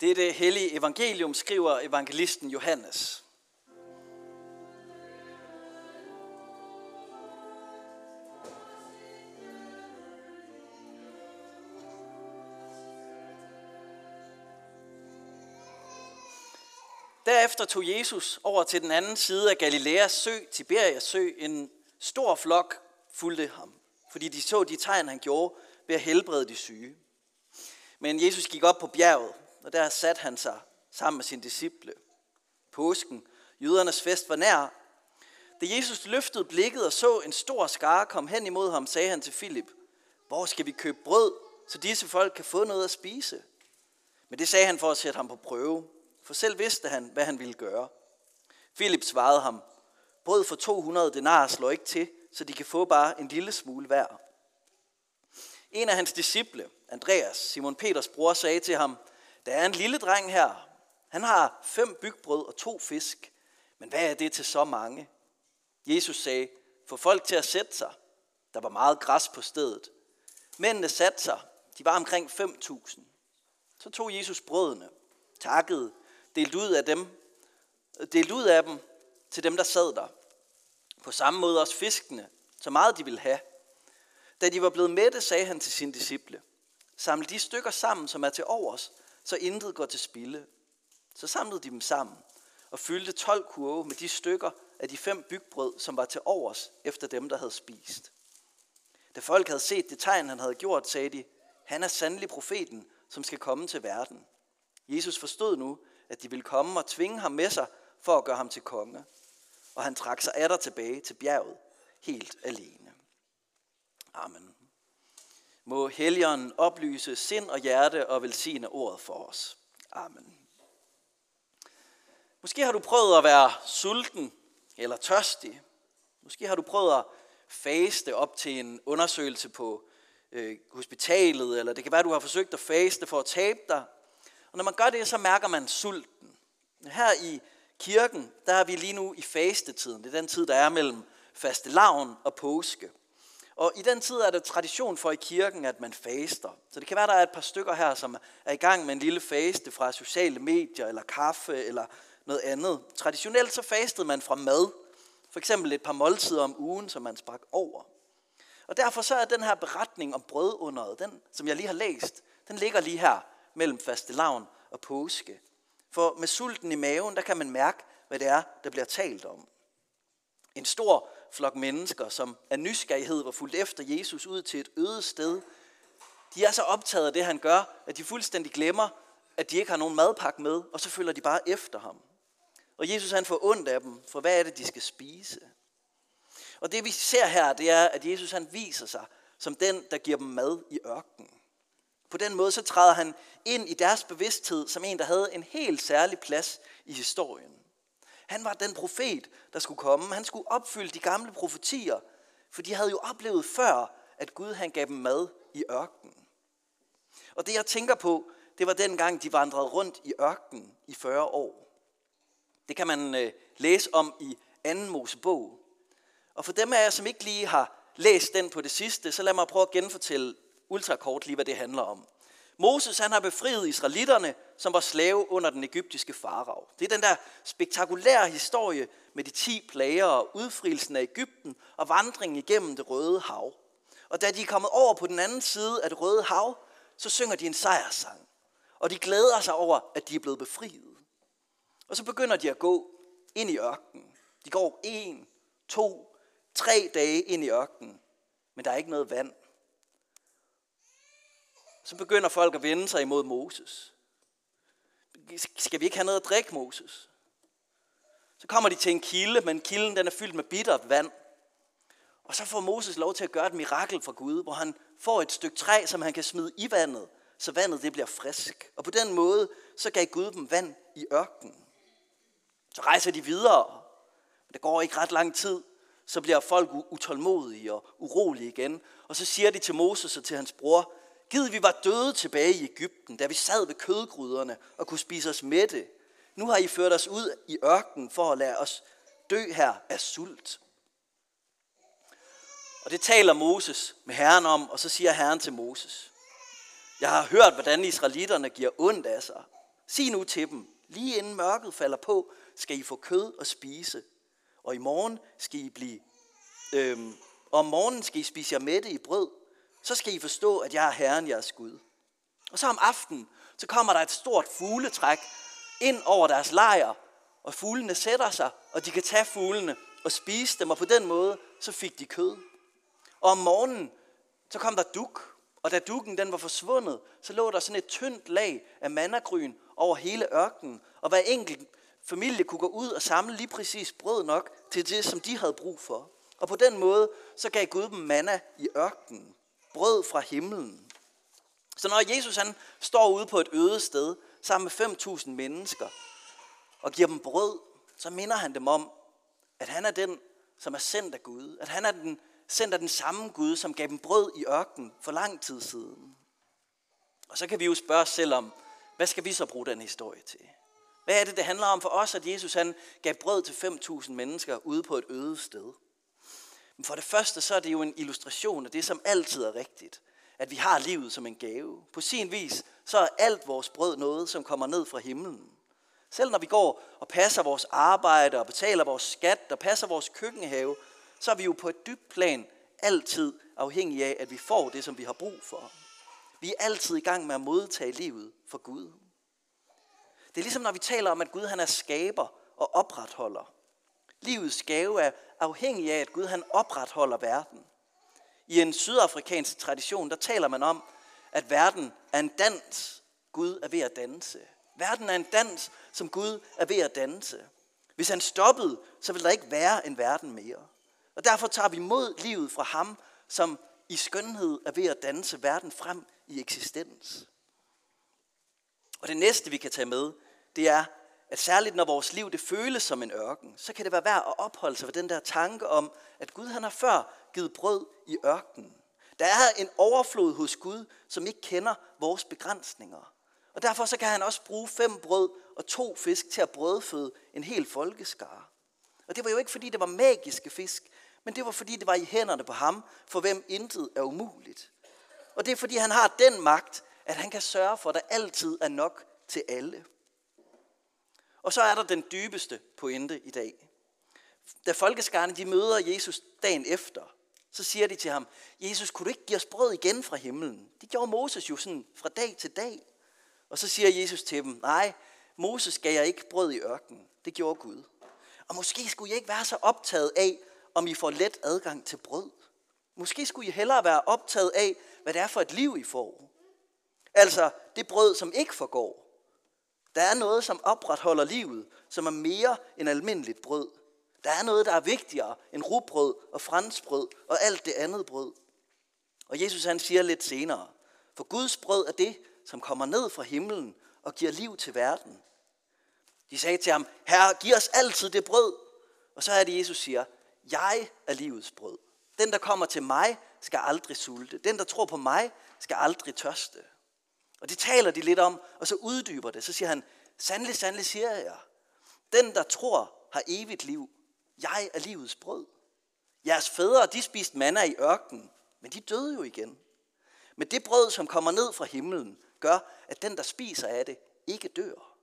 Dette hellige evangelium skriver evangelisten Johannes. Derefter tog Jesus over til den anden side af Galileas sø, Tiberias sø. En stor flok fulgte ham, fordi de så de tegn, han gjorde ved at helbrede de syge. Men Jesus gik op på bjerget, og der satte han sig sammen med sine disciple. Påsken, jødernes fest, var nær. Da Jesus løftede blikket og så en stor skare komme hen imod ham, sagde han til Filip, hvor skal vi købe brød, så disse folk kan få noget at spise? Men det sagde han for at sætte ham på prøve, for selv vidste han, hvad han ville gøre. Filip svarede ham, brød for 200 denar slår ikke til, så de kan få bare en lille smule hver. En af hans disciple, Andreas, Simon Peters bror, sagde til ham, der er en lille dreng her. Han har fem bygbrød og to fisk. Men hvad er det til så mange? Jesus sagde, få folk til at sætte sig. Der var meget græs på stedet. Mændene satte sig. De var omkring 5.000. Så tog Jesus brødene, takkede, delte ud af dem, delte ud af dem til dem, der sad der. På samme måde også fiskene, så meget de ville have. Da de var blevet mætte, sagde han til sine disciple, samle de stykker sammen, som er til overs, så intet går til spilde. Så samlede de dem sammen og fyldte 12 kurve med de stykker af de fem bygbrød, som var til overs efter dem, der havde spist. Da folk havde set det tegn, han havde gjort, sagde de, han er sandelig profeten, som skal komme til verden. Jesus forstod nu, at de ville komme og tvinge ham med sig for at gøre ham til konge. Og han trak sig atter tilbage til bjerget, helt alene. Amen. Må Helligånden oplyse sind og hjerte og velsigne ordet for os. Amen. Måske har du prøvet at være sulten eller tørstig. Måske har du prøvet at faste op til en undersøgelse på øh, hospitalet, eller det kan være, at du har forsøgt at faste for at tabe dig. Og når man gør det, så mærker man sulten. Her i kirken, der er vi lige nu i fastetiden. Det er den tid, der er mellem fastelavn og påske. Og i den tid er det tradition for i kirken, at man faster. Så det kan være, der er et par stykker her, som er i gang med en lille faste fra sociale medier, eller kaffe, eller noget andet. Traditionelt så fastede man fra mad. For eksempel et par måltider om ugen, som man sprak over. Og derfor så er den her beretning om brødunderet, den, som jeg lige har læst, den ligger lige her mellem fastelavn og påske. For med sulten i maven, der kan man mærke, hvad det er, der bliver talt om. En stor flok mennesker, som af nysgerrighed var fulgt efter Jesus ud til et øde sted, de er så optaget af det, han gør, at de fuldstændig glemmer, at de ikke har nogen madpakke med, og så følger de bare efter ham. Og Jesus han får ondt af dem, for hvad er det, de skal spise? Og det vi ser her, det er, at Jesus han viser sig som den, der giver dem mad i ørkenen. På den måde så træder han ind i deres bevidsthed som en, der havde en helt særlig plads i historien. Han var den profet, der skulle komme. Han skulle opfylde de gamle profetier, for de havde jo oplevet før, at Gud han gav dem mad i ørkenen. Og det jeg tænker på, det var dengang, de vandrede rundt i ørkenen i 40 år. Det kan man øh, læse om i anden Mosebog. Og for dem af jer, som ikke lige har læst den på det sidste, så lad mig prøve at genfortælle ultrakort lige, hvad det handler om. Moses han har befriet israelitterne, som var slave under den egyptiske farao. Det er den der spektakulære historie med de ti plager og udfrielsen af Ægypten og vandringen igennem det røde hav. Og da de er kommet over på den anden side af det røde hav, så synger de en sejrssang. Og de glæder sig over, at de er blevet befriet. Og så begynder de at gå ind i ørkenen. De går en, to, tre dage ind i ørkenen, men der er ikke noget vand så begynder folk at vende sig imod Moses. Skal vi ikke have noget at drikke, Moses? Så kommer de til en kilde, men kilden den er fyldt med bittert vand. Og så får Moses lov til at gøre et mirakel fra Gud, hvor han får et stykke træ, som han kan smide i vandet, så vandet det bliver frisk. Og på den måde, så gav Gud dem vand i ørkenen. Så rejser de videre. Men det går ikke ret lang tid, så bliver folk utålmodige og urolige igen. Og så siger de til Moses og til hans bror, Gid vi var døde tilbage i Ægypten, da vi sad ved kødgryderne og kunne spise os mætte. Nu har I ført os ud i ørkenen for at lade os dø her af sult. Og det taler Moses med Herren om, og så siger Herren til Moses, jeg har hørt, hvordan israelitterne giver ondt af sig. sig nu til dem, lige inden mørket falder på, skal I få kød og spise, og i morgen skal I blive, øhm, og om morgenen skal I spise jer mætte i brød, så skal I forstå, at jeg er Herren jeres Gud. Og så om aftenen, så kommer der et stort fugletræk ind over deres lejr, og fuglene sætter sig, og de kan tage fuglene og spise dem, og på den måde, så fik de kød. Og om morgenen, så kom der duk, og da dukken den var forsvundet, så lå der sådan et tyndt lag af mannagryn over hele ørkenen, og hver enkelt familie kunne gå ud og samle lige præcis brød nok til det, som de havde brug for. Og på den måde, så gav Gud dem manna i ørkenen. Brød fra himlen. Så når Jesus han står ude på et øde sted sammen med 5.000 mennesker og giver dem brød, så minder han dem om, at han er den, som er sendt af Gud. At han er den, sendt af den samme Gud, som gav dem brød i ørkenen for lang tid siden. Og så kan vi jo spørge os selv om, hvad skal vi så bruge den historie til? Hvad er det, det handler om for os, at Jesus han gav brød til 5.000 mennesker ude på et øde sted? Men for det første, så er det jo en illustration af det, som altid er rigtigt. At vi har livet som en gave. På sin vis, så er alt vores brød noget, som kommer ned fra himlen. Selv når vi går og passer vores arbejde og betaler vores skat og passer vores køkkenhave, så er vi jo på et dybt plan altid afhængige af, at vi får det, som vi har brug for. Vi er altid i gang med at modtage livet for Gud. Det er ligesom når vi taler om, at Gud han er skaber og opretholder. Livets gave er afhængig af, at Gud han opretholder verden. I en sydafrikansk tradition, der taler man om, at verden er en dans, Gud er ved at danse. Verden er en dans, som Gud er ved at danse. Hvis han stoppede, så ville der ikke være en verden mere. Og derfor tager vi mod livet fra ham, som i skønhed er ved at danse verden frem i eksistens. Og det næste, vi kan tage med, det er, at særligt når vores liv det føles som en ørken, så kan det være værd at opholde sig ved den der tanke om, at Gud han har før givet brød i ørkenen. Der er en overflod hos Gud, som ikke kender vores begrænsninger. Og derfor så kan han også bruge fem brød og to fisk til at brødføde en hel folkeskare. Og det var jo ikke fordi, det var magiske fisk, men det var fordi, det var i hænderne på ham, for hvem intet er umuligt. Og det er fordi, han har den magt, at han kan sørge for, at der altid er nok til alle. Og så er der den dybeste pointe i dag. Da folkeskarne de møder Jesus dagen efter, så siger de til ham, Jesus, kunne du ikke give os brød igen fra himlen? Det gjorde Moses jo sådan fra dag til dag. Og så siger Jesus til dem, nej, Moses gav jeg ikke brød i ørkenen. Det gjorde Gud. Og måske skulle I ikke være så optaget af, om I får let adgang til brød. Måske skulle I hellere være optaget af, hvad det er for et liv, I får. Altså det brød, som ikke forgår. Der er noget, som opretholder livet, som er mere end almindeligt brød. Der er noget, der er vigtigere end rugbrød og franskbrød og alt det andet brød. Og Jesus han siger lidt senere, for Guds brød er det, som kommer ned fra himlen og giver liv til verden. De sagde til ham, Herre, giv os altid det brød. Og så er det, Jesus siger, jeg er livets brød. Den, der kommer til mig, skal aldrig sulte. Den, der tror på mig, skal aldrig tørste. Og det taler de lidt om, og så uddyber det. Så siger han, sandelig, sandelig siger jeg, den, der tror, har evigt liv. Jeg er livets brød. Jeres fædre, de spiste manna i ørkenen, men de døde jo igen. Men det brød, som kommer ned fra himlen, gør, at den, der spiser af det, ikke dør.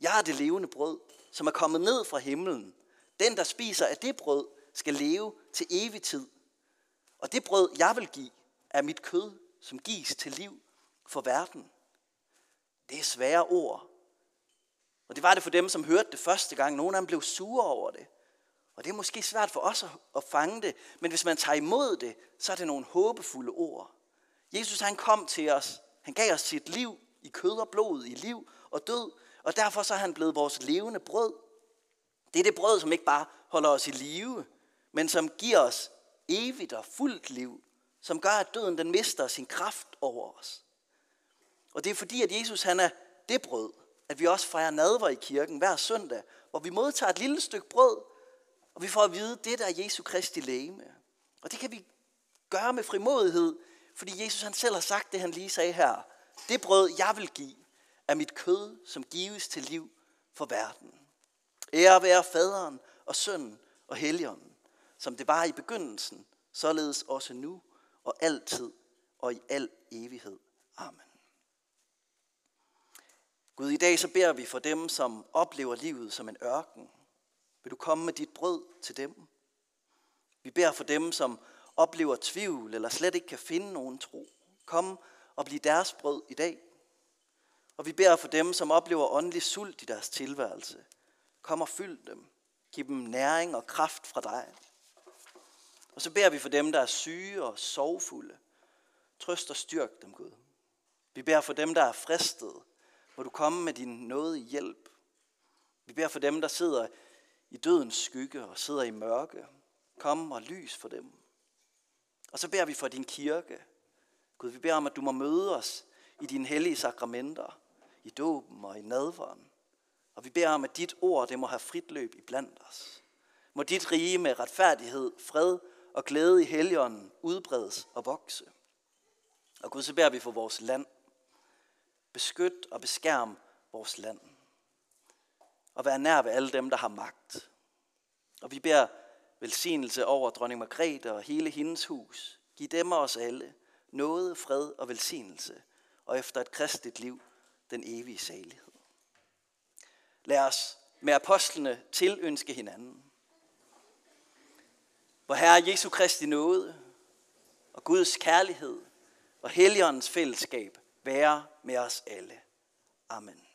Jeg er det levende brød, som er kommet ned fra himlen. Den, der spiser af det brød, skal leve til evig tid. Og det brød, jeg vil give, er mit kød, som gives til liv for verden. Det er svære ord. Og det var det for dem, som hørte det første gang. Nogle af dem blev sure over det. Og det er måske svært for os at fange det, men hvis man tager imod det, så er det nogle håbefulde ord. Jesus han kom til os. Han gav os sit liv i kød og blod, i liv og død, og derfor så er han blevet vores levende brød. Det er det brød, som ikke bare holder os i live, men som giver os evigt og fuldt liv, som gør, at døden den mister sin kraft over os. Og det er fordi, at Jesus han er det brød, at vi også fejrer nadver i kirken hver søndag, hvor vi modtager et lille stykke brød, og vi får at vide, det der er Jesu Kristi læme. Og det kan vi gøre med frimodighed, fordi Jesus han selv har sagt det, han lige sagde her. Det brød, jeg vil give, er mit kød, som gives til liv for verden. Ære være faderen og sønnen og helligånden, som det var i begyndelsen, således også nu og altid og i al evighed. Amen. Gud, i dag så beder vi for dem, som oplever livet som en ørken. Vil du komme med dit brød til dem? Vi beder for dem, som oplever tvivl eller slet ikke kan finde nogen tro. Kom og bliv deres brød i dag. Og vi beder for dem, som oplever åndelig sult i deres tilværelse. Kom og fyld dem. Giv dem næring og kraft fra dig. Og så beder vi for dem, der er syge og sorgfulde. Trøst og styrk dem, Gud. Vi beder for dem, der er fristet må du komme med din nåde hjælp. Vi beder for dem, der sidder i dødens skygge og sidder i mørke. Kom og lys for dem. Og så beder vi for din kirke. Gud, vi beder om, at du må møde os i dine hellige sakramenter, i dåben og i nadveren. Og vi beder om, at dit ord, det må have frit løb i blandt os. Må dit rige med retfærdighed, fred og glæde i helligånden udbredes og vokse. Og Gud, så beder vi for vores land. Beskyt og beskærm vores land. Og vær nær ved alle dem, der har magt. Og vi beder velsignelse over dronning Margrethe og hele hendes hus. Giv dem og os alle noget, fred og velsignelse, og efter et kristet liv den evige salighed. Lad os med apostlene tilønske hinanden. Hvor Herre Jesu Kristi nåde og Guds kærlighed og Helligåndens fællesskab være med os alle. Amen.